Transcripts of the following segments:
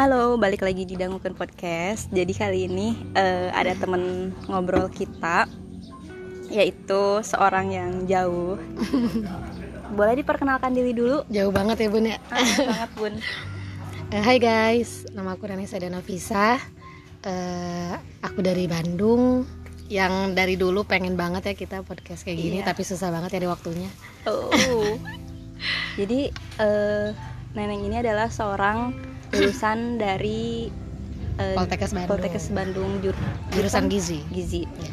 Halo, balik lagi di Dangukan Podcast. Jadi kali ini eh, ada temen ngobrol kita, yaitu seorang yang jauh. Boleh diperkenalkan diri dulu? Jauh banget ya bun ya Ah, banget bun. Eh, Hai guys, nama aku Ranesa Danavisa Eh, Aku dari Bandung Yang dari dulu pengen banget ya kita podcast kayak gini Iya. Tapi susah banget ya di waktunya Oh. Jadi eh, Neneng ini adalah seorang lulusan dari eh, Poltekkes Bandung. Poltekkes Bandung jur- Jurusan gizi Gizi. Ya.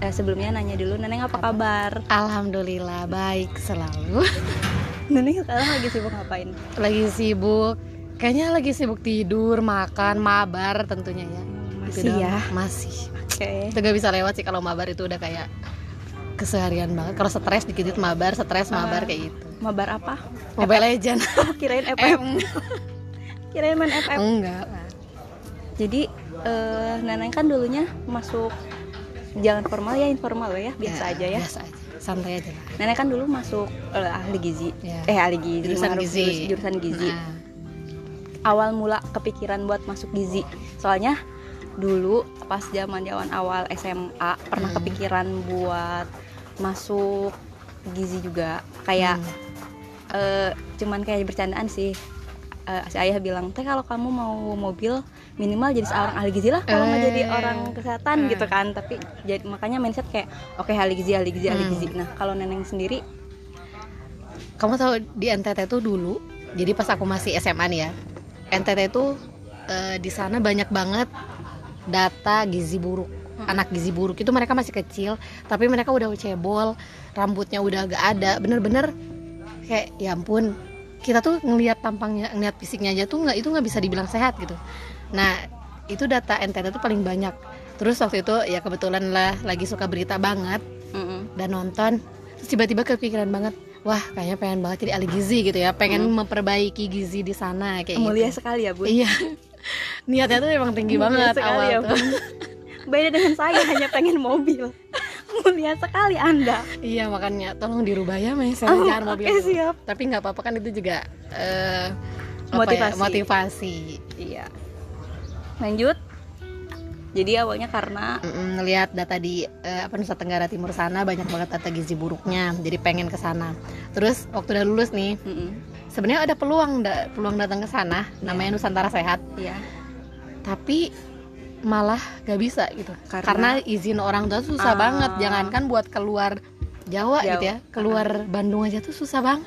Eh, sebelumnya nanya dulu, Neneng apa kabar? Alhamdulillah baik selalu Neneng sekarang lagi sibuk ngapain? Lagi sibuk Kayaknya lagi sibuk tidur, makan, mabar tentunya ya Itu Masih doang. ya? Masih Oke. Itu gak bisa lewat sih kalau mabar itu udah kayak keseharian banget Kalau stres dikit-dikit mabar, stres mabar kayak gitu Mabar apa? Mobile Legend Kirain FM. Kirain main FM. Enggak lah Jadi Neneng kan dulunya masuk jangan formal ya informal ya biasa aja ya. biasa aja santai aja lah Nenek kan dulu masuk eh, ahli gizi. Ya. Eh ahli gizi. Jurusan Maruf, gizi. jurus- jurusan gizi. Nah, Awal mula kepikiran buat masuk gizi. Soalnya dulu pas zaman zaman awal SMA pernah Hmm. kepikiran buat masuk gizi juga. Kayak hmm. eh, cuman kayak bercandaan sih. Eh, si ayah bilang teh kalau kamu mau mobil minimal jadi seorang ahli gizi lah kalau nggak Eh. jadi orang kesehatan Eh. gitu kan tapi jadi makanya mindset kayak oke ahli gizi ahli gizi ahli Hmm. gizi nah kalau neneng sendiri kamu tahu di NTT itu dulu jadi pas aku masih SMA nih ya NTT itu eh, di sana banyak banget data gizi buruk anak gizi buruk itu mereka masih kecil tapi mereka udah cebol rambutnya udah agak ada bener-bener kayak ya ampun kita tuh ngelihat tampangnya ngelihat fisiknya aja tuh nggak itu nggak bisa dibilang sehat gitu. Nah itu data NTT itu paling banyak. Terus waktu itu ya kebetulan lah lagi suka berita banget mm-mm. dan nonton. Terus tiba-tiba kepikiran banget wah kayaknya pengen banget jadi ahli gizi gitu ya pengen memperbaiki gizi di sana kayak mulia gitu sekali ya bu? Iya. Niatnya tuh emang tinggi banget sekali awal ya tuh. Bun beda dengan saya hanya pengen mobil mulia sekali anda. Iya makanya tolong dirubah ya mas. Oh, jangan mobil oke, dulu. siap. tapi nggak apa-apa kan itu juga eh, apa ya, Motivasi. motivasi. Iya. Lanjut. Jadi awalnya karena Mm-mm, ngelihat data di eh, apa Nusa Tenggara Timur sana banyak banget data gizi buruknya jadi pengen ke sana. Terus waktu udah lulus nih mm-mm, sebenarnya ada peluang da- peluang datang ke sana namanya Nusantara Sehat. Iya. Tapi malah gak bisa gitu. Karena? karena, izin orang tua tuh susah Ah. banget. Jangankan buat keluar Jawa gitu Jawa. ya. Keluar Bandung aja tuh susah banget.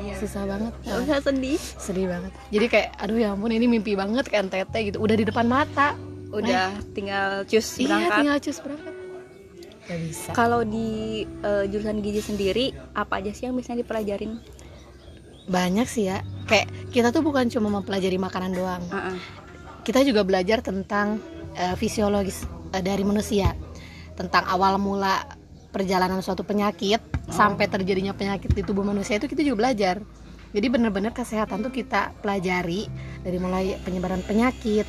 Iya. Susah banget. Nggak usah sedih. sedih banget. Jadi kayak aduh ya ampun ini mimpi banget ke NTT gitu. Udah di depan mata. Udah tinggal cus iya berangkat. tinggal cus berangkat. Gak bisa. Kalau di eh, jurusan gizi sendiri apa aja sih yang bisa dipelajarin? banyak sih ya. Kayak kita tuh bukan cuma mempelajari makanan doang. Heeh. kita juga belajar tentang eh, fisiologis eh, dari manusia tentang awal mula perjalanan suatu penyakit sampai terjadinya penyakit di tubuh manusia itu kita juga belajar jadi benar-benar kesehatan tuh kita pelajari dari mulai penyebaran penyakit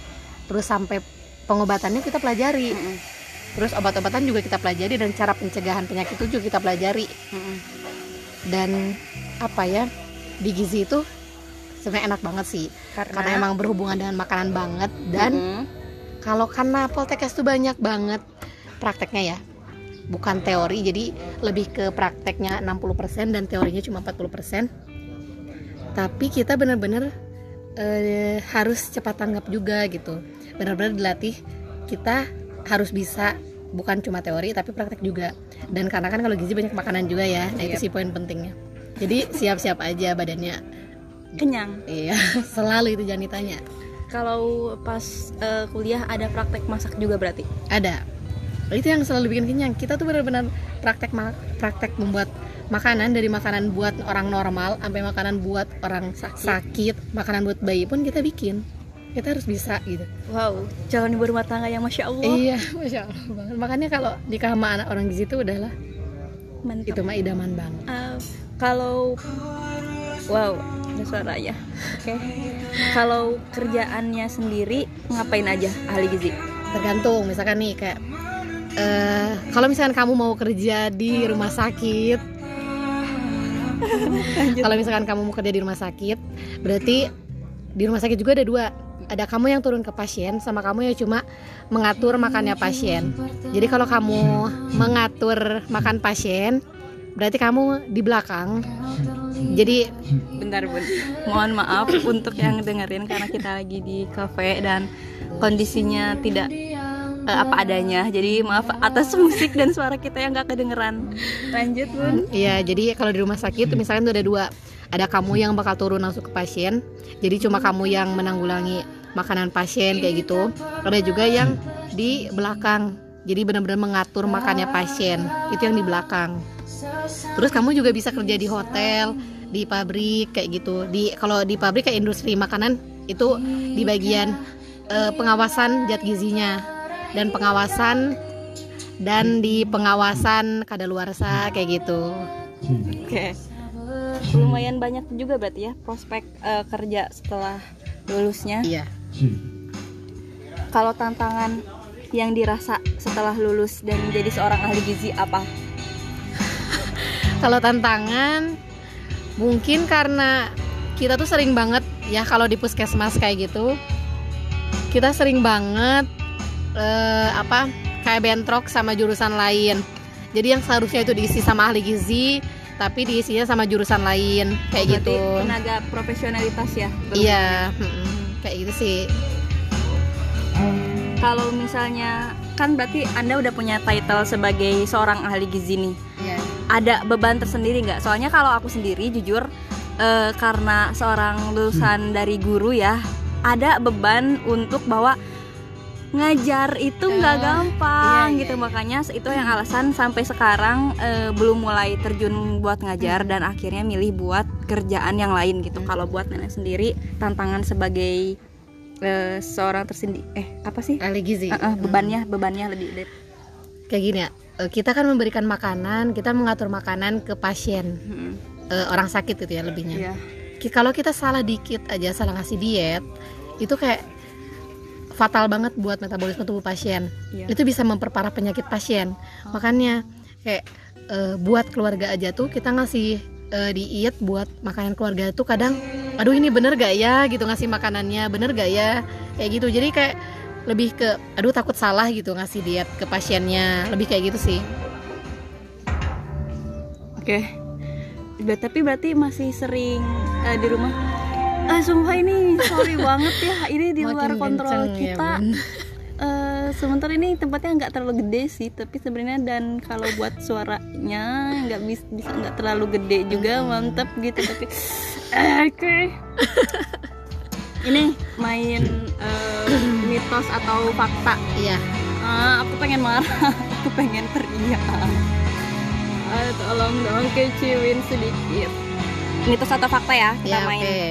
terus sampai pengobatannya kita pelajari Heeh. terus obat-obatan juga kita pelajari dan cara pencegahan penyakit itu juga kita pelajari Heeh. dan apa ya di gizi itu sebenarnya enak banget sih Karena, karena emang berhubungan dengan makanan banget dan Mm-mm. Kalau karena Poltekkes tuh banyak banget prakteknya ya bukan teori. Jadi lebih ke prakteknya 60% dan teorinya cuma 40% tapi kita bener-bener eh, harus cepat tanggap juga gitu. Bener-bener dilatih kita harus bisa bukan cuma teori tapi praktek juga. Dan karena kan kalau gizi banyak makanan juga ya nah itu Yep. sih poin pentingnya. Jadi siap-siap aja badannya. Kenyang. iya selalu itu jangan ditanya Kalau pas eh, kuliah ada praktek masak juga berarti. ada itu yang selalu bikin kenyang kita tuh benar-benar praktek ma- praktek membuat makanan dari makanan buat orang normal sampai makanan buat orang Sakit. sakit, makanan buat bayi pun kita bikin kita harus bisa gitu Wow, calon ibu rumah tangga yang masya Allah. iya masya allah banget makanya kalau nikah sama anak orang gizi itu udahlah Mantap. itu mah idaman banget Eh, kalau wow, ada suaranya. Oke. Kalau kerjaannya sendiri ngapain aja ahli gizi? tergantung misalkan nih kayak eh kalau misalkan kamu mau kerja di rumah sakit kalau misalkan kamu mau kerja di rumah sakit berarti di rumah sakit juga ada dua ada kamu yang turun ke pasien sama kamu yang cuma mengatur makannya pasien. Jadi kalau kamu mengatur makan pasien, berarti kamu di belakang. Jadi Bentar bun, mohon maaf untuk yang dengerin karena kita lagi di cafe dan kondisinya tidak eh, apa adanya. Jadi maaf atas musik dan suara kita yang gak kedengeran. Lanjut bun. Iya, jadi kalau di rumah sakit misalkan tuh ada dua. Ada kamu yang bakal turun langsung ke pasien. Jadi cuma kamu yang menanggulangi makanan pasien kayak gitu. Ada juga yang di belakang. Jadi benar-benar mengatur makannya pasien. Itu yang di belakang. Terus kamu juga bisa kerja di hotel, di pabrik kayak gitu. Di kalau di pabrik kayak industri makanan itu di bagian eh, pengawasan zat gizinya dan pengawasan dan di pengawasan kadaluarsa kayak gitu. Oke. Lumayan banyak juga berarti ya prospek eh, kerja setelah lulusnya. Iya. Kalau tantangan yang dirasa setelah lulus dan menjadi seorang ahli gizi apa? Kalau tantangan mungkin karena kita tuh sering banget ya kalau di puskesmas kayak gitu kita sering banget eh, apa kayak bentrok sama jurusan lain. Jadi yang seharusnya itu diisi sama ahli gizi tapi diisinya sama jurusan lain kayak Berarti gitu. tenaga profesionalitas ya. Iya, kayak gitu sih. Kalau misalnya kan berarti Anda udah punya title sebagai seorang ahli gizi nih. Iya. Ada beban tersendiri nggak? Soalnya kalau aku sendiri jujur eh, karena seorang lulusan dari guru ya, ada beban untuk bahwa ngajar itu nggak Oh, gampang iya, iya, gitu iya. makanya itu yang alasan sampai sekarang eh, belum mulai terjun buat ngajar dan akhirnya milih buat kerjaan yang lain gitu kalau buat nenek sendiri tantangan sebagai eh, seorang tersendiri eh apa sih Ahli gizi. Eh, eh, bebannya bebannya lebih lebih- Kayak gini ya. Eh, Kita kan memberikan makanan, kita mengatur makanan ke pasien. Hmm, eh, orang sakit itu ya lebihnya. Ki- Kalau kita salah dikit aja salah ngasih diet, itu kayak fatal banget buat metabolisme tubuh pasien. Iya. Itu bisa memperparah penyakit pasien. Makanya kayak eh, buat keluarga aja tuh kita ngasih eh, diet buat makanan keluarga tuh kadang aduh ini bener gak ya gitu ngasih makanannya bener gak ya kayak gitu jadi kayak lebih ke aduh takut salah gitu ngasih diet ke pasiennya lebih kayak gitu sih Oke. Ber- Tapi berarti masih sering eh, di rumah. Ah, sumpah ini sorry banget ya. Ini di luar Makin kontrol kenceng ya, kita. Bun. Eh, sementara ini tempatnya nggak terlalu gede sih, tapi sebenarnya dan kalau buat suaranya nggak bis- bisa nggak terlalu gede juga, mantep gitu. Tapi oke. ini main eh, mitos atau fakta. iya Ah, aku pengen marah, aku pengen teriak. Ah, tolong dong kecilin sedikit. Mitos atau fakta ya? Kita ya main. oke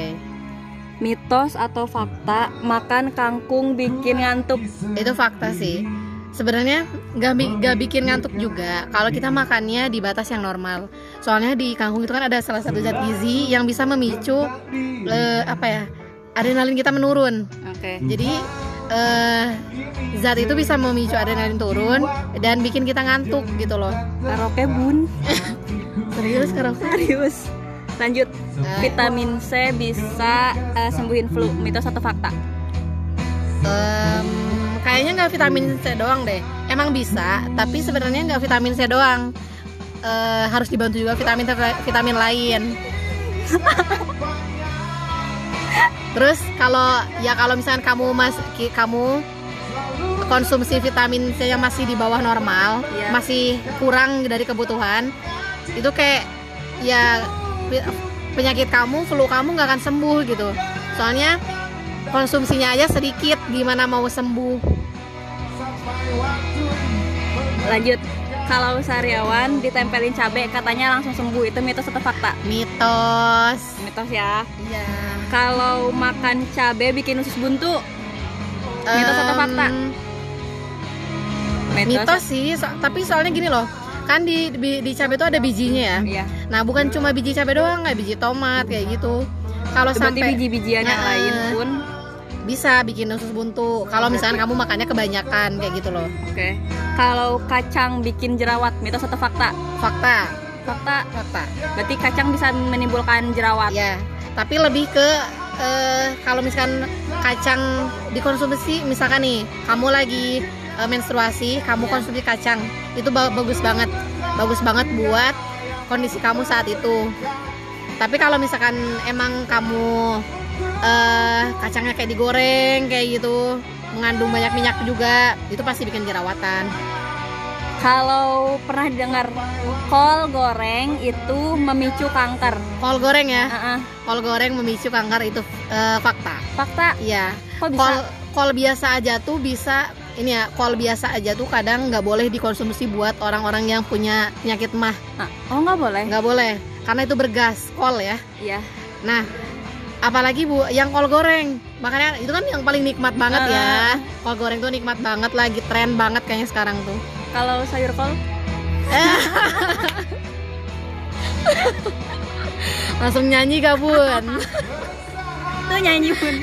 Mitos atau fakta makan kangkung bikin ngantuk. itu fakta sih sebenarnya nggak bi- nggak bikin ngantuk juga kalau kita makannya di batas yang normal soalnya di kangkung itu kan ada salah satu zat gizi yang bisa memicu eh, apa ya adrenalin kita menurun Oke. jadi eh, zat itu bisa memicu adrenalin turun dan bikin kita ngantuk gitu loh Karaoke bun. serius sekarang Serius. Lanjut. Eh. Vitamin C bisa eh, sembuhin flu. Mitos atau fakta? Em, kayaknya nggak vitamin C doang deh emang bisa tapi sebenarnya nggak vitamin C doang Eh, harus dibantu juga vitamin vitamin lain terus kalau ya kalau misalkan kamu mas kamu konsumsi vitamin C yang masih di bawah normal Iya. masih kurang dari kebutuhan itu kayak ya penyakit kamu flu kamu nggak akan sembuh gitu soalnya konsumsinya aja sedikit gimana mau sembuh Lanjut. Kalau sariawan ditempelin cabai katanya langsung sembuh. Itu mitos atau fakta? mitos Mitos ya. iya Kalau makan cabai bikin usus buntu. Mitos atau fakta? mitos sih so- tapi soalnya gini loh kan di di, di cabai itu ada bijinya ya Iya. nah bukan cuma biji cabai doang kayak biji tomat kayak gitu kalau sampai biji-bijian yang Nah, lain pun. bisa bikin usus buntu kalau misalkan kamu makannya kebanyakan kayak gitu loh Oke. Kalau kacang bikin jerawat, mitos atau fakta? fakta Fakta. fakta Berarti kacang bisa menimbulkan jerawat. ya tapi lebih ke eh, kalau misalkan kacang dikonsumsi misalkan nih kamu lagi eh, menstruasi kamu konsumsi kacang itu ba- bagus banget. Bagus banget buat kondisi kamu saat itu. Tapi kalau misalkan emang kamu eh, kacangnya kayak digoreng kayak gitu mengandung banyak minyak juga itu pasti bikin jerawatan Kalau pernah dengar kol goreng itu memicu kanker. kol goreng ya Heeh. kol goreng memicu kanker itu eh, fakta Fakta, iya kok bisa? kol kol biasa aja tuh bisa ini ya kol biasa aja tuh kadang nggak boleh dikonsumsi buat orang-orang yang punya penyakit mah Ah, oh nggak boleh? nggak boleh karena itu bergas kol ya Iya. nah apalagi bu yang kol goreng makanya itu kan yang paling nikmat banget ya kol goreng tuh nikmat banget lagi tren banget kayaknya sekarang tuh Kalau sayur kol? langsung nyanyi gak bun Tuh nyanyi pun.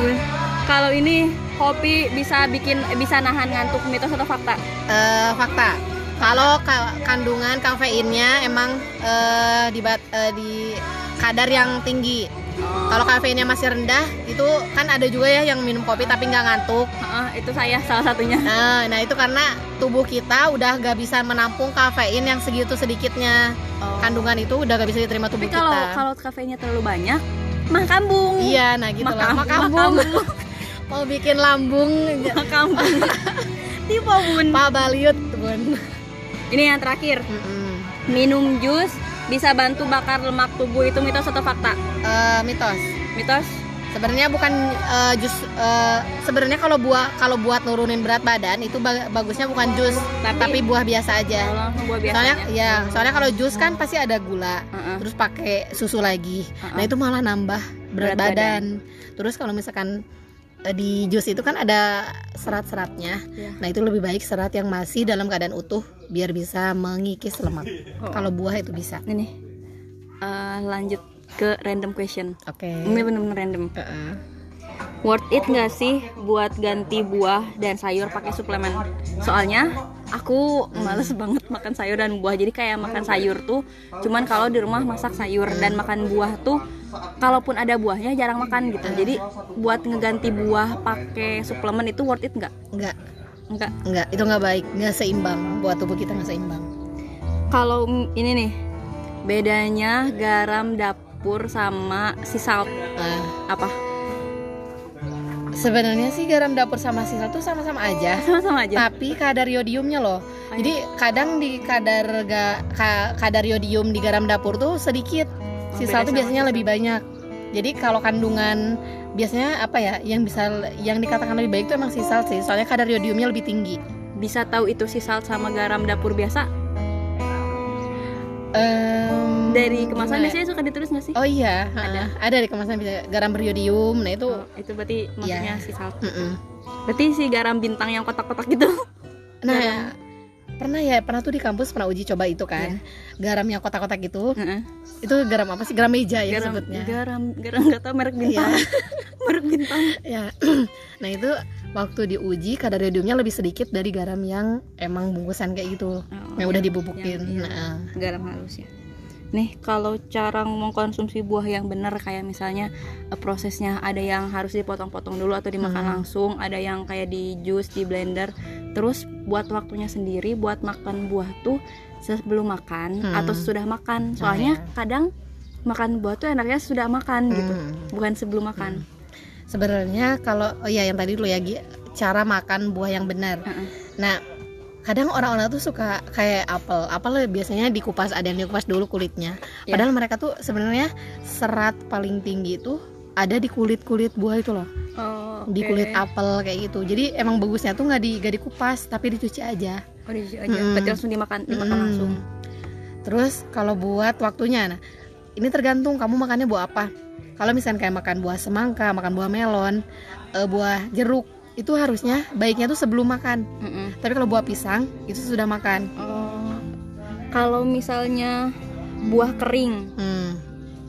Bun. Kalau ini kopi bisa bikin bisa nahan ngantuk mitos atau fakta? Eh, fakta kalau ka- kandungan kafeinnya emang eh, di bat- eh, di kadar yang tinggi kalau kafeinnya masih rendah itu kan ada juga ya yang minum kopi tapi nggak ngantuk Heeh, itu saya salah satunya. nah, nah itu karena tubuh kita udah gak bisa menampung kafein yang segitu sedikitnya kandungan itu udah gak bisa diterima tubuh Tapi kalau kita kalau kafeinnya terlalu banyak, mah kambung. iya nah gitu lah Makam- makambung mau bikin lambung Mah kambung. Tipe bun. Pak Baliut bun Ini yang terakhir. Mm-mm. Minum jus bisa bantu bakar lemak tubuh itu mitos atau fakta? Eh, mitos Mitos. sebenarnya bukan eh, jus eh, sebenarnya kalau buah kalau buat nurunin berat badan itu ba- bagusnya bukan jus Tapi- tapi, buah biasa aja langsung buah soalnya ya soalnya kalau jus kan pasti ada gula Heeh. terus pakai susu lagi Uh-uh. nah itu malah nambah berat, Berat badan. terus kalau misalkan di jus itu kan ada serat-seratnya Iya. nah itu lebih baik serat yang masih dalam keadaan utuh biar bisa mengikis lemak Oh. kalau buah itu bisa Ini nih. Eh, lanjut ke random question. oke Ini bener-bener random. Heeh. Worth it nggak sih buat ganti buah dan sayur pakai suplemen? Soalnya aku males banget makan sayur dan buah. Jadi kayak makan sayur tuh cuman kalau di rumah masak sayur dan makan buah tuh kalaupun ada buahnya jarang makan gitu. Jadi buat ngeganti buah pakai suplemen itu worth it nggak? enggak Enggak. enggak itu nggak baik nggak seimbang buat tubuh kita nggak seimbang Kalau ini nih bedanya garam dapur sama sea salt Nah, apa? Sebenarnya sih garam dapur sama sisa tuh sama-sama aja. Sama-sama aja. tapi kadar yodiumnya loh. Jadi kadang di kadar ga, ka- kadar yodium di garam dapur tuh sedikit. Oh, sisa tuh biasanya lebih banyak. Jadi kalau kandungan biasanya apa ya yang bisa yang dikatakan lebih baik itu emang sisa sih. Soalnya kadar yodiumnya lebih tinggi. Bisa tahu itu salt sama garam dapur biasa? Em, Dari kemasan gimana? biasanya suka ditulis nggak sih? oh iya Ada. ada di kemasan bisa garam beriodium nah itu Oh, itu berarti maksudnya Iya. sea salt. mm-mm. Berarti si garam bintang yang kotak-kotak gitu. nah Garam. pernah ya pernah tuh di kampus pernah uji coba itu kan garam yang kotak-kotak gitu Heeh. itu garam apa sih garam meja ya garam, sebutnya garam, garam nggak tahu merek bintang. merek bintang. ya nah itu waktu diuji kadar yodiumnya lebih sedikit dari garam yang emang bungkusan kayak gitu yang udah dibubukin yang- iya. nah garam halus ya. Nih, kalau cara mengkonsumsi buah yang benar kayak misalnya eh, prosesnya ada yang harus dipotong-potong dulu atau dimakan Hmm. langsung, ada yang kayak di jus, di blender. Terus buat waktunya sendiri buat makan buah tuh sebelum makan Hmm. atau sesudah makan. Oh, Soalnya ya. kadang makan buah tuh enaknya sudah makan gitu, Hmm. bukan sebelum makan. sebenarnya kalau oh ya yang tadi dulu ya cara makan buah yang benar Heeh. nah kadang orang-orang tuh suka kayak apel apel biasanya dikupas ada yang dikupas dulu kulitnya Ya. padahal mereka tuh sebenarnya serat paling tinggi itu ada di kulit kulit buah itu loh Oh, di oke. kulit apel kayak gitu jadi emang bagusnya tuh nggak di nggak dikupas tapi dicuci aja Oh, di aja. Mm-mm. Berarti langsung dimakan, dimakan Mm-mm. langsung. Terus kalau buat waktunya, nah ini tergantung kamu makannya buah apa. Kalau misalnya kayak makan buah semangka, makan buah melon, eh, buah jeruk, itu harusnya baiknya tuh sebelum makan. Mm-mm. Tapi kalau buah pisang itu sudah makan. Oh. Kalau misalnya buah kering, Hmm.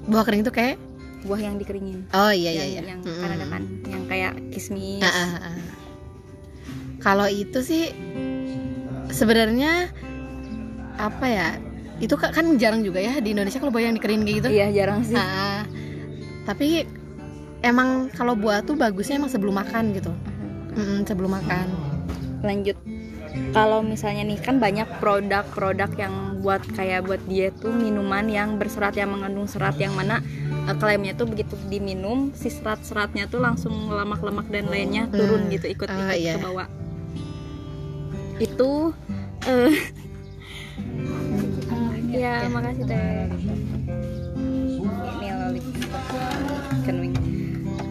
Buah kering itu kayak buah yang dikeringin. oh iya iya yang, iya. yang Mm-mm. kan ada kan, yang kayak kismis. Ah, ah, ah. Kalau itu sih sebenarnya apa ya? Itu ka- kan jarang juga ya di Indonesia kalau buah yang dikeringin kayak gitu. Iya jarang sih. Ah, tapi emang kalau buah tuh bagusnya emang sebelum makan gitu Mm-mm, sebelum makan. Lanjut. Kalau misalnya nih kan banyak produk-produk yang buat kayak buat dia tuh minuman yang berserat yang mengandung serat yang mana eh, klaimnya tuh begitu diminum si serat-seratnya tuh langsung lemak-lemak dan lainnya turun Hmm. gitu ikut ikut Ah, iya. ke bawah itu eh ya, makasih teh. Ini lolik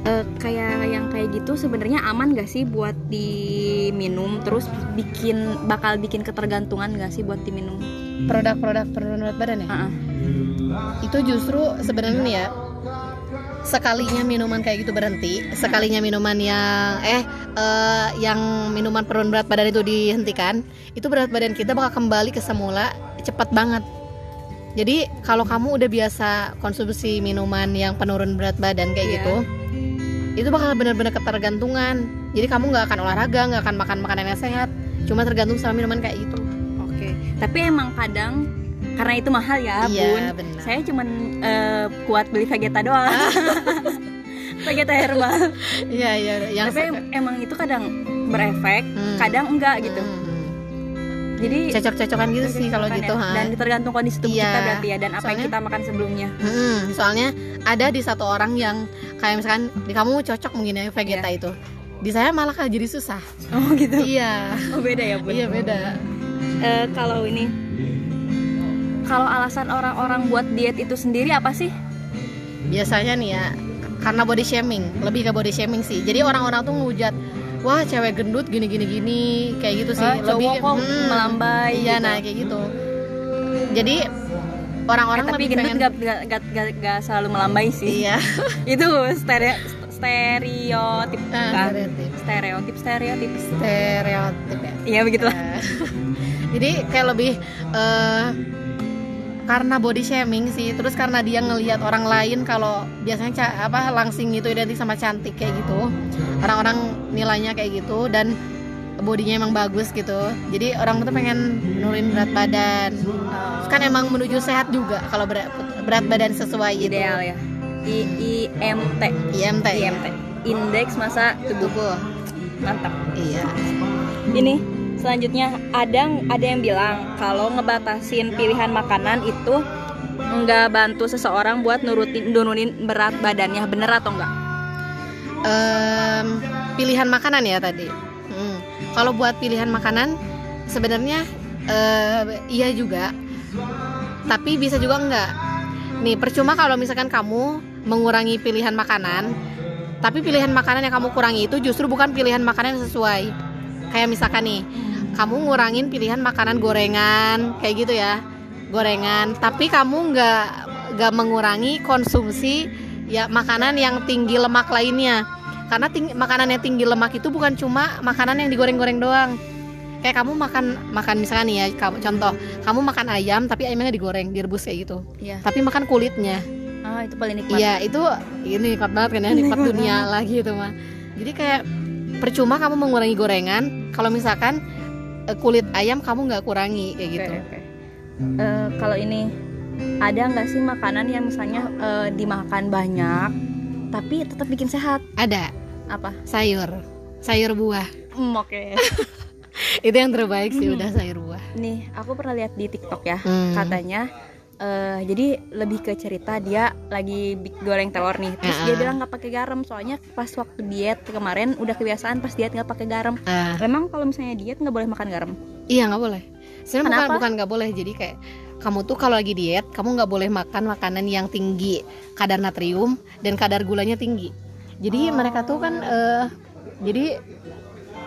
Eh, kayak yang kayak gitu sebenarnya aman gak sih buat diminum terus bikin bakal bikin ketergantungan gak sih buat diminum produk-produk penurunan berat badan ya ah. itu justru sebenarnya ya sekalinya minuman kayak gitu berhenti sekalinya minuman yang eh eh, yang minuman penurun berat badan itu dihentikan itu berat badan kita bakal kembali ke semula cepat banget jadi kalau kamu udah biasa konsumsi minuman yang penurun berat badan kayak Iya. gitu itu bakal benar-benar ketergantungan. Jadi kamu nggak akan olahraga nggak akan makan makanan yang sehat. Cuma tergantung sama minuman kayak gitu. Oke. Tapi emang kadang karena itu mahal ya Iya, bun. benar. saya cuman eh, kuat beli vegeta doang. Vegeta herbal. Iya iya yang tapi em- emang itu kadang berefek Hmm. kadang enggak gitu. Hmm. Jadi cocok-cocokan gitu sih kalau Kan gitu ya. dan tergantung kondisi tubuh Iya. kita berarti ya dan apa yang Soalnya- kita makan sebelumnya. Mm-mm, soalnya ada di satu orang yang kayak misalkan di kamu cocok mungkin ya vegeta itu. Di saya malah kayak jadi susah. Oh gitu? Iya. Oh beda ya bun iya beda. Eh, kalau ini kalau alasan orang-orang buat diet itu sendiri apa sih? Biasanya nih ya karena body shaming. Lebih ke body shaming sih. Jadi orang-orang tuh ngehujat wah cewek gendut gini gini gini kayak gitu sih. Ah, cowok kok mm, melambai iya gitu. nah kayak gitu. Jadi orang-orang Eh, tapi lebih gendut pengen gak, gak, gak, gak, gak selalu melambai sih. Iya. Itu stereo, stereotip Ah, kan? stereotip. stereotip stereotip. Stereotip ya. Iya begitulah. Eh, jadi kayak lebih eh, karena body shaming sih terus karena dia ngelihat orang lain kalau biasanya ca- apa langsing itu identik sama cantik kayak gitu. Orang-orang nilainya kayak gitu dan bodinya emang bagus gitu. Jadi orang tuh pengen nurunin berat badan. Terus kan emang menuju sehat juga kalau berat, berat badan sesuai gitu. Ideal ya. I, IMT IMT ya. IMT indeks masa tubuh mantap. Iya. Ini selanjutnya ada ada yang bilang kalau ngebatasin pilihan makanan itu nggak bantu seseorang buat nurutin nurunin berat badannya bener atau enggak Em, pilihan makanan ya tadi. Hmm. Kalau buat pilihan makanan sebenarnya eh, iya juga, tapi bisa juga enggak. Nih percuma kalau misalkan kamu mengurangi pilihan makanan, tapi pilihan makanan yang kamu kurangi itu justru bukan pilihan makanan yang sesuai. Kayak misalkan nih, kamu ngurangin pilihan makanan gorengan kayak gitu ya, gorengan, tapi kamu nggak nggak mengurangi konsumsi ya makanan yang tinggi lemak lainnya. Karena ting- makanan yang tinggi lemak itu bukan cuma makanan yang digoreng-goreng doang. Kayak kamu makan makan misalnya nih ya kamu contoh kamu makan ayam tapi ayamnya digoreng direbus kayak gitu. Iya. Tapi makan kulitnya. Ah itu paling nikmat. Iya itu ini nikmat banget kan ya nikmat dunia lagi itu mah. Jadi kayak percuma kamu mengurangi gorengan. Kalau misalkan kulit ayam kamu nggak kurangi kayak Oke, gitu. oke. Eh, kalau ini ada nggak sih makanan yang misalnya eh, dimakan banyak tapi tetap bikin sehat? Ada. Apa? Sayur. Sayur buah. Hmm, oke. Itu yang terbaik sih udah sayur buah. Nih aku pernah lihat di TikTok ya Hmm. katanya eh, jadi lebih ke cerita dia lagi goreng telur nih. Terus dia Ah. bilang nggak pakai garam soalnya pas waktu diet kemarin udah kebiasaan pas diet nggak pakai garam. Ah, memang kalau misalnya diet nggak boleh makan garam? Iya nggak boleh. Sebenarnya bukan bukan nggak boleh. Jadi kayak kamu tuh kalau lagi diet kamu nggak boleh makan makanan yang tinggi. Kadar natrium dan kadar gulanya tinggi. Jadi Oh. mereka tuh kan eh, jadi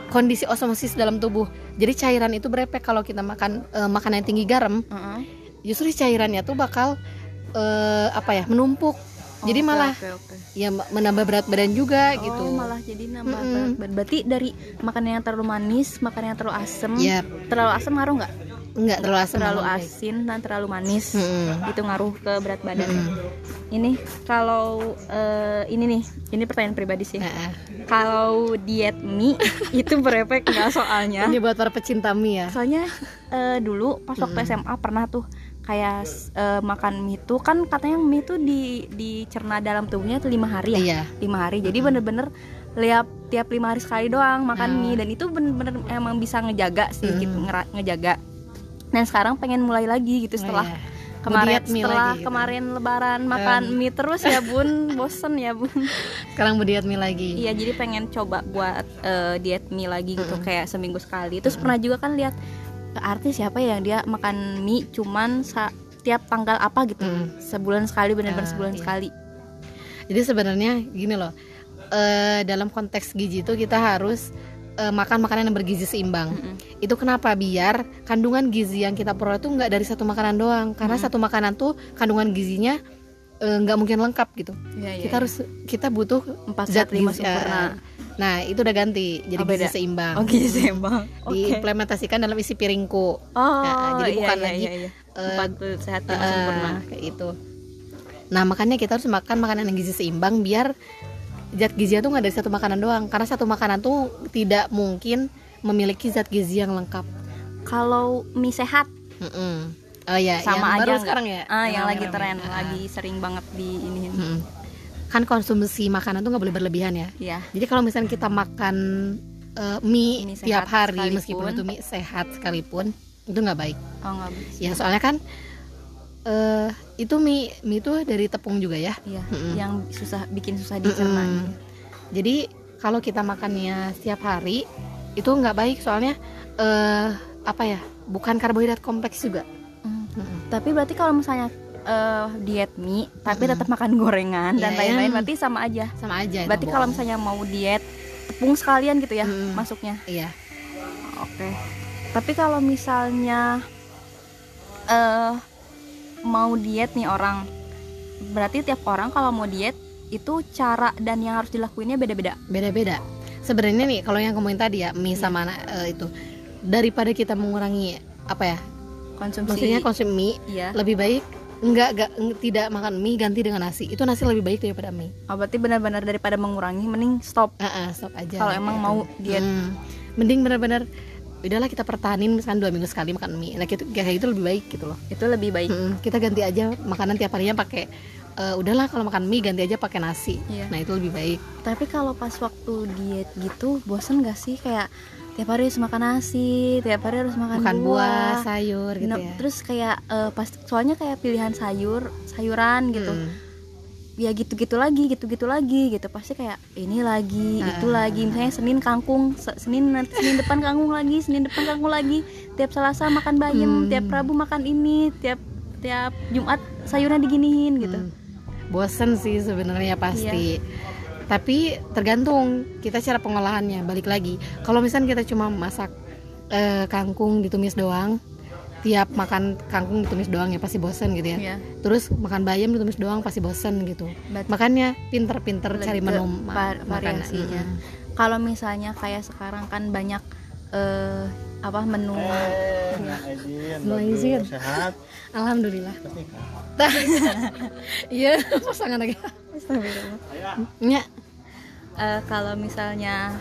kondisi osmosis dalam tubuh. Jadi cairan itu berefek kalau kita makan eh, makanan yang tinggi garam. Heeh. Justru cairannya tuh bakal eh, apa ya menumpuk jadi Oke, malah oke, oke. ya menambah berat badan juga Oh, gitu malah jadi nambah Mm-mm. berat badan. Berarti dari makanan yang terlalu manis, makanan yang terlalu asem, ya terlalu asem ngaruh nggak? nggak terlalu asam Terlalu asin dan terlalu manis, Mm-mm. itu ngaruh ke berat badan. Mm-mm. Ini kalau eh, ini nih, ini pertanyaan pribadi sih. Nah, Kalau diet mie itu berefek nggak soalnya? ini buat para pecinta mie ya Soalnya eh, dulu pas waktu Mm. SMA pernah tuh kayak eh, makan mie itu kan katanya mie itu di dicerna dalam tubuhnya tuh lima hari ya? Iya. Lima hari. Jadi bener-bener lihat tiap lima hari sekali doang makan Ah. mie. Dan itu bener-bener emang bisa ngejaga sih Hmm. gitu ngejaga. Dan sekarang pengen mulai lagi gitu setelah Iya. kemarin setelah lagi gitu. kemarin lebaran makan mie terus ya bun. Bosen ya bun. Sekarang berdiet mie lagi. Iya jadi pengen coba buat eh, diet mie lagi gitu Mm-mm. kayak seminggu sekali. Terus pernah juga kan lihat artis siapa ya yang dia makan mie cuman sa- tiap tanggal apa gitu Mm. sebulan sekali bener-bener Ah, sebulan iya. sekali jadi sebenarnya gini loh eh, dalam konteks gizi itu kita harus eh, makan makanan yang bergizi seimbang Mm-mm. itu kenapa biar kandungan gizi yang kita peroleh itu nggak dari satu makanan doang karena Hmm. satu makanan tuh kandungan gizinya eh, nggak mungkin lengkap gitu Iya, iya, kita harus kita butuh empat zat lima sempurna nah itu udah ganti jadi Oh, gizi beda. seimbang oh gizi seimbang oke diimplementasikan dalam isi piringku oh Nah, jadi iya, bukan iya, lagi, iya, iya. eh, sehat lima Eh, sempurna kayak itu nah makanya kita harus makan makanan yang gizi seimbang biar zat gizinya tuh nggak dari satu makanan doang karena satu makanan tuh tidak mungkin memiliki zat gizi yang lengkap kalau mie sehat Mm-mm. oh ya sama yang aja baru sekarang ya ah yang lagi rame-rame. tren Ah. lagi sering banget di ini Mm-mm. Kan konsumsi makanan tuh nggak boleh berlebihan ya ya jadi kalau misalnya kita makan eh, mie, Mie tiap hari sekalipun. meskipun itu mie sehat sekalipun itu nggak baik oh nggak bisa ya soalnya kan eh itu mie mie itu dari tepung juga ya iya Mm-mm. yang susah bikin susah dicerna Mm-mm. Jadi kalau kita makannya setiap hari itu nggak baik soalnya eh apa ya bukan karbohidrat kompleks juga. Hmm. Mm-mm. tapi berarti kalau misalnya eh, diet mie tapi Mm-mm. tetap makan gorengan dan lain-lain berarti sama aja Sama aja. berarti kalau bohong. misalnya mau diet tepung sekalian gitu ya Mm-mm. masuknya iya Oke. Tapi kalau misalnya eh mau diet nih orang, berarti tiap orang kalau mau diet itu cara dan yang harus dilakuinnya beda-beda. beda-beda. Sebenarnya nih kalau yang ngomongin tadi ya mie Iya. sama eh, itu daripada kita mengurangi apa ya Konsumsi. maksudnya konsumsi mie Iya. lebih baik enggak, enggak eng- tidak makan mie ganti dengan nasi itu nasi lebih baik daripada mie. Oh, berarti benar-benar daripada mengurangi, mending stop. Ah, ah, stop aja. Kalau emang mau diet. Hmm. mending benar-benar udahlah kita pertahanin misalkan dua minggu sekali makan mie nah gitu kayak gitu lebih baik gitu loh Itu lebih baik. Mm-mm. kita ganti aja makanan tiap harinya pakai eh, udahlah kalau makan mie ganti aja pakai nasi Iya. nah itu lebih baik Tapi kalau pas waktu diet gitu, bosen gak sih kayak tiap hari harus makan nasi, tiap hari harus makan, makan buah buah. sayur gitu ya Terus kayak eh, pas soalnya kayak pilihan sayur, sayuran gitu. Mm. ya gitu-gitu lagi gitu-gitu lagi gitu pasti kayak ini lagi itu Ah. lagi misalnya Senin kangkung Se- Senin nanti Senin depan kangkung lagi Senin depan kangkung lagi tiap Selasa makan bayam Hmm. tiap Rabu makan ini tiap tiap Jumat sayurnya diginiin gitu Mm. bosen sih sebenarnya pasti tapi tergantung kita cara pengolahannya balik lagi. Kalau misalnya kita cuma masak eh, kangkung ditumis doang tiap makan kangkung ditumis doang ya pasti bosen gitu ya. Ya terus makan bayam ditumis doang pasti bosen gitu. Berarti makanya pinter-pinter cari menu ma- makanan. variasinya. Mm. kalau misalnya kayak sekarang kan banyak eh, apa menu. Mulai izin. sehat. alhamdulillah. Iya pasangan lagi. Ya Eh, kalau misalnya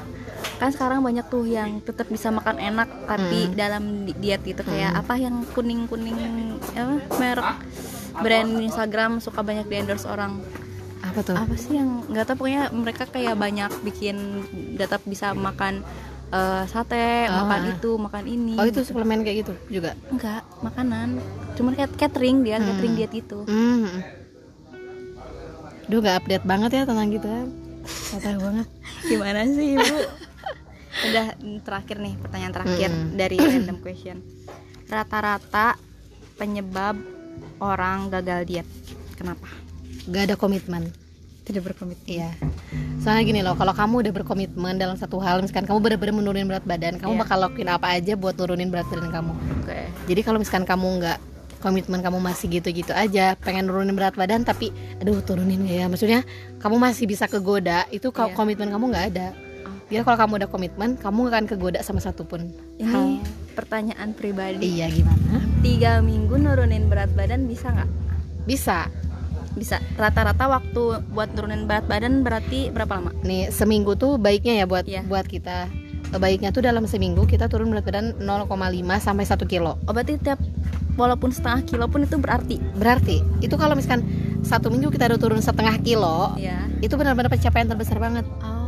kan sekarang banyak tuh yang tetap bisa makan enak tapi Hmm. dalam di- diet gitu kayak Hmm. apa yang kuning kuning apa merek brand Instagram suka banyak di endorse orang apa tuh apa sih yang nggak tahu pokoknya mereka kayak banyak bikin tetap bisa makan eh, sate Oh, makan ah. itu makan ini oh itu suplemen kayak gitu juga enggak makanan cuman kayak catering dia Hmm. catering diet gitu hmm. Duh gak update banget ya tentang gitu Gak banget. Gimana sih ibu udah terakhir nih pertanyaan terakhir Mm-mm. dari random question. Rata-rata penyebab orang gagal diet kenapa? Gak ada komitmen. Tidak berkomitmen. Iya. Soalnya gini loh Kalau kamu udah berkomitmen dalam satu hal Misalkan kamu benar-benar menurunin berat badan Kamu Iya. bakal lakuin apa aja buat nurunin berat badan kamu. Oke. Jadi kalau misalkan kamu nggak komitmen kamu masih gitu-gitu aja. Pengen nurunin berat badan tapi aduh turunin ya? Maksudnya kamu masih bisa kegoda itu Iya. komitmen kamu nggak ada. Jadi kalau kamu udah komitmen kamu akan kegoda sama satupun. Ini pertanyaan pribadi. Iya gimana? Tiga minggu nurunin berat badan bisa nggak? Bisa. Bisa. Rata-rata waktu buat nurunin berat badan berarti berapa lama? Nih seminggu tuh baiknya ya buat Iya. buat kita. Baiknya tuh dalam seminggu kita turun berat badan 0,5 sampai 1 kilo. Oh berarti tiap walaupun setengah kilo pun itu berarti. Berarti itu kalau misalkan satu minggu kita udah turun setengah kilo ya itu benar-benar pencapaian terbesar banget. Oh.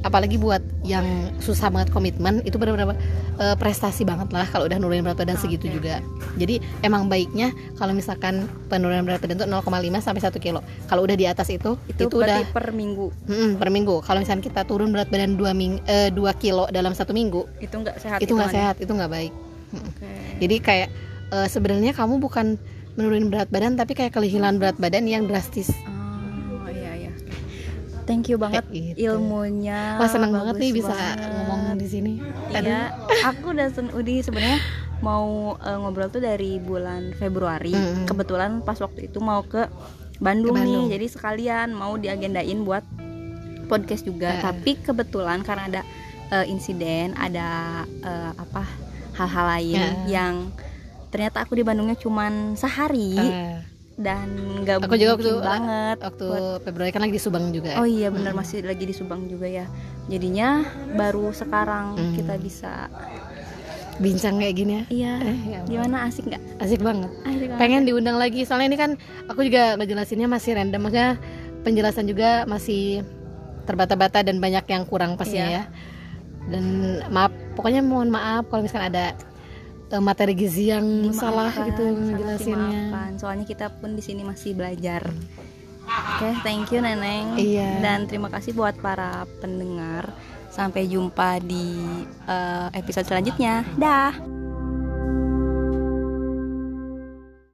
Apalagi buat yang susah banget komitmen itu benar-benar eh, prestasi banget lah kalau udah nurunin berat badan segitu Oke. juga. Jadi emang baiknya kalau misalkan penurunan berat badan itu 0,5 sampai 1 kilo. Kalau udah di atas itu itu, itu, berarti udah per minggu. Mm, per minggu. Kalau misalkan kita turun berat badan 2 ming, eh, 2 kilo dalam satu minggu itu nggak sehat itu nggak sehat itu nggak baik. Oke. jadi kayak eh, sebenarnya kamu bukan menurunin berat badan tapi kayak kehilangan berat badan yang drastis Oh iya iya. Thank you banget Kayak gitu. ilmunya. wah seneng banget nih bisa banget. ngomong di sini Iya, aku udah sen Udi sebenarnya mau eh, ngobrol tuh dari bulan Februari. Mm-mm. Kebetulan pas waktu itu mau ke Bandung, Ke Bandung. nih, jadi sekalian mau diagendain buat podcast juga. Heeh. Tapi kebetulan karena ada eh, insiden, ada eh, apa hal-hal lain Heeh. yang ternyata aku di Bandungnya cuman sehari Eh, dan nggak Aku juga waktu- banget waktu buat Februari kan lagi di Subang juga Oh iya benar masih lagi di Subang juga ya. Jadinya baru sekarang Hmm. kita bisa bincang kayak gini ya iya. Eh, ya. Gimana asik nggak? asik banget Asik banget. pengen diundang lagi soalnya ini kan aku juga ngejelasinnya masih random maksudnya penjelasan juga masih terbata-bata dan banyak yang kurang pastinya Iya. ya dan maaf pokoknya mohon maaf kalau misalkan ada materi gizi yang salah Dimaafkan, gitu sangat ngejelasinnya. Soalnya kita pun di sini masih belajar. Oke, thank you Neneng. Iya. Dan terima kasih buat para pendengar. Sampai jumpa di eh, episode selanjutnya. Dah.